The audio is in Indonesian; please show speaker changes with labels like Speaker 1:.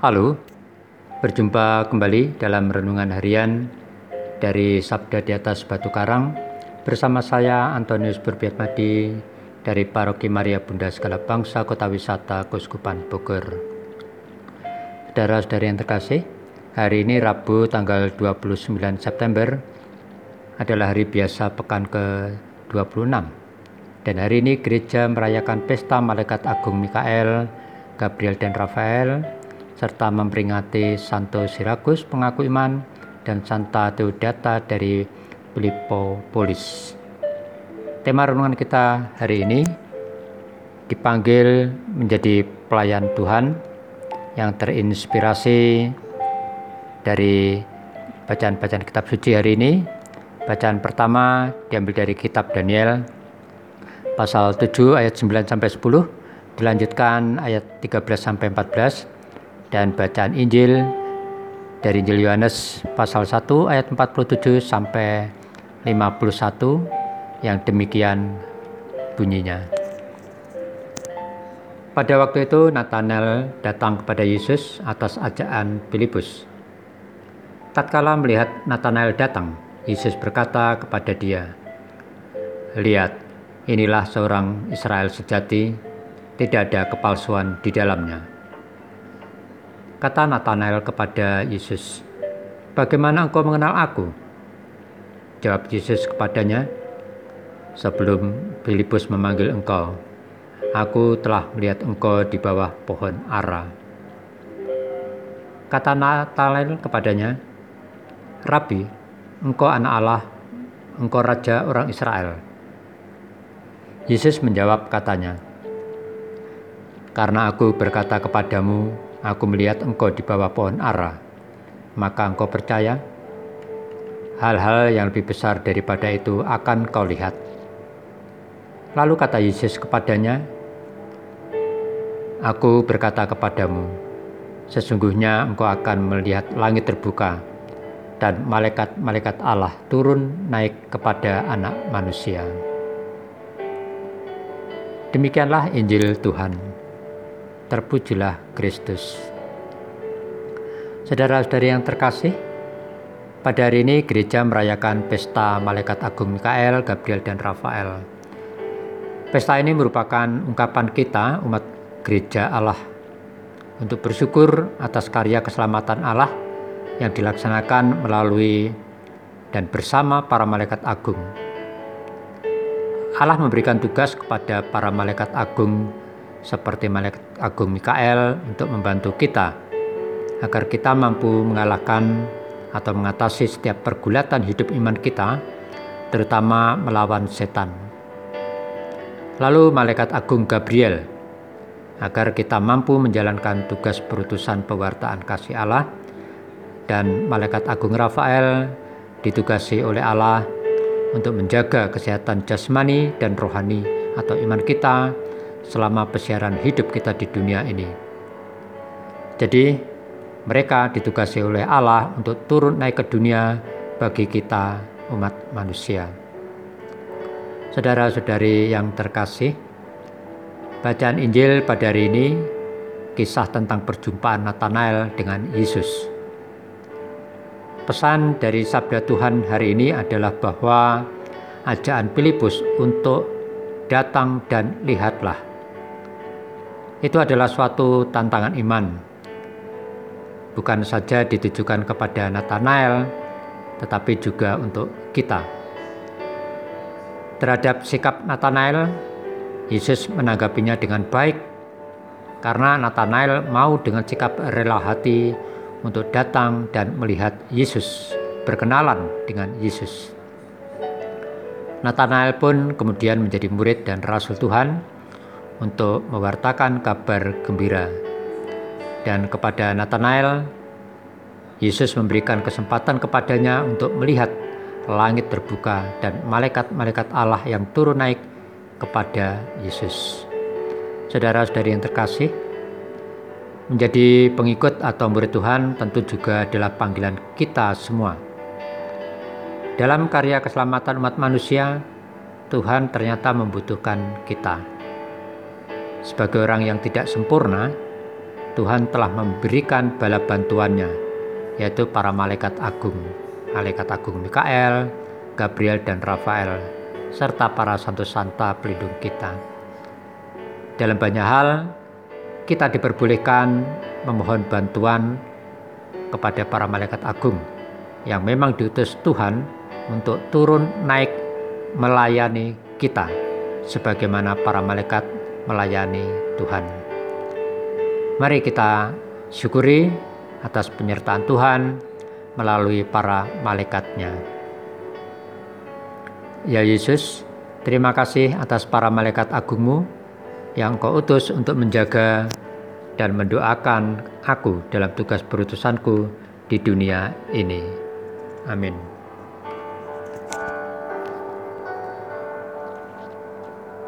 Speaker 1: Halo, berjumpa kembali dalam renungan harian dari Sabda di atas Batu Karang bersama saya Antonius Berbiatmadi dari Paroki Maria Bunda Segala Bangsa Kota Wisata Kuskupan Bogor. Saudara-saudari yang terkasih, hari ini Rabu tanggal 29 September adalah hari biasa pekan ke-26 dan hari ini gereja merayakan pesta Malaikat Agung Mikael, Gabriel dan Rafael, serta memperingati Santo Sirakus pengaku iman dan Santa Deodata dari Polis. Tema renungan kita hari ini dipanggil menjadi pelayan Tuhan yang terinspirasi dari bacaan-bacaan kitab suci hari ini. Bacaan pertama diambil dari kitab Daniel pasal 7 ayat 9 sampai 10, dilanjutkan ayat 13 sampai 14 dan bacaan Injil dari Injil Yohanes pasal 1 ayat 47 sampai 51 yang demikian bunyinya. Pada waktu itu Nathanael datang kepada Yesus atas ajakan Filipus. Tatkala melihat Nathanael datang, Yesus berkata kepada dia, "Lihat, Inilah seorang Israel sejati, tidak ada kepalsuan di dalamnya. Kata Nathanael kepada Yesus, "Bagaimana engkau mengenal aku?" Jawab Yesus kepadanya, "Sebelum Filipus memanggil engkau, aku telah melihat engkau di bawah pohon ara." Kata Nathanael kepadanya, "Rabi, engkau anak Allah, engkau raja orang Israel." Yesus menjawab katanya, Karena aku berkata kepadamu, aku melihat engkau di bawah pohon ara, maka engkau percaya? Hal-hal yang lebih besar daripada itu akan kau lihat. Lalu kata Yesus kepadanya, Aku berkata kepadamu, sesungguhnya engkau akan melihat langit terbuka dan malaikat-malaikat Allah turun naik kepada anak manusia. Demikianlah Injil Tuhan. Terpujilah Kristus. Saudara-saudari yang terkasih, pada hari ini gereja merayakan pesta Malaikat Agung Mikael, Gabriel, dan Rafael. Pesta ini merupakan ungkapan kita, umat gereja Allah, untuk bersyukur atas karya keselamatan Allah yang dilaksanakan melalui dan bersama para malaikat agung Allah memberikan tugas kepada para malaikat agung seperti malaikat agung Mikael untuk membantu kita agar kita mampu mengalahkan atau mengatasi setiap pergulatan hidup iman kita, terutama melawan setan. Lalu malaikat agung Gabriel agar kita mampu menjalankan tugas perutusan pewartaan kasih Allah dan malaikat agung Rafael ditugasi oleh Allah untuk menjaga kesehatan jasmani dan rohani atau iman kita selama pesiaran hidup kita di dunia ini. Jadi, mereka ditugasi oleh Allah untuk turun naik ke dunia bagi kita umat manusia. Saudara-saudari yang terkasih, bacaan Injil pada hari ini kisah tentang perjumpaan Nathanael dengan Yesus. Pesan dari sabda Tuhan hari ini adalah bahwa ajaan Filipus untuk datang dan lihatlah. Itu adalah suatu tantangan iman. Bukan saja ditujukan kepada Nathanael, tetapi juga untuk kita. Terhadap sikap Nathanael, Yesus menanggapinya dengan baik karena Nathanael mau dengan sikap rela hati untuk datang dan melihat Yesus, berkenalan dengan Yesus. Nathanael pun kemudian menjadi murid dan rasul Tuhan untuk mewartakan kabar gembira. Dan kepada Nathanael, Yesus memberikan kesempatan kepadanya untuk melihat langit terbuka dan malaikat-malaikat Allah yang turun naik kepada Yesus. Saudara-saudari yang terkasih, Menjadi pengikut atau murid Tuhan tentu juga adalah panggilan kita semua. Dalam karya keselamatan umat manusia, Tuhan ternyata membutuhkan kita. Sebagai orang yang tidak sempurna, Tuhan telah memberikan bala bantuannya, yaitu para malaikat agung, malaikat agung Mikael, Gabriel dan Rafael, serta para santo santa pelindung kita. Dalam banyak hal, kita diperbolehkan memohon bantuan kepada para malaikat agung yang memang diutus Tuhan untuk turun naik melayani kita sebagaimana para malaikat melayani Tuhan. Mari kita syukuri atas penyertaan Tuhan melalui para malaikatnya. Ya Yesus, terima kasih atas para malaikat agungmu yang kau utus untuk menjaga dan mendoakan aku dalam tugas perutusanku di dunia ini. Amin.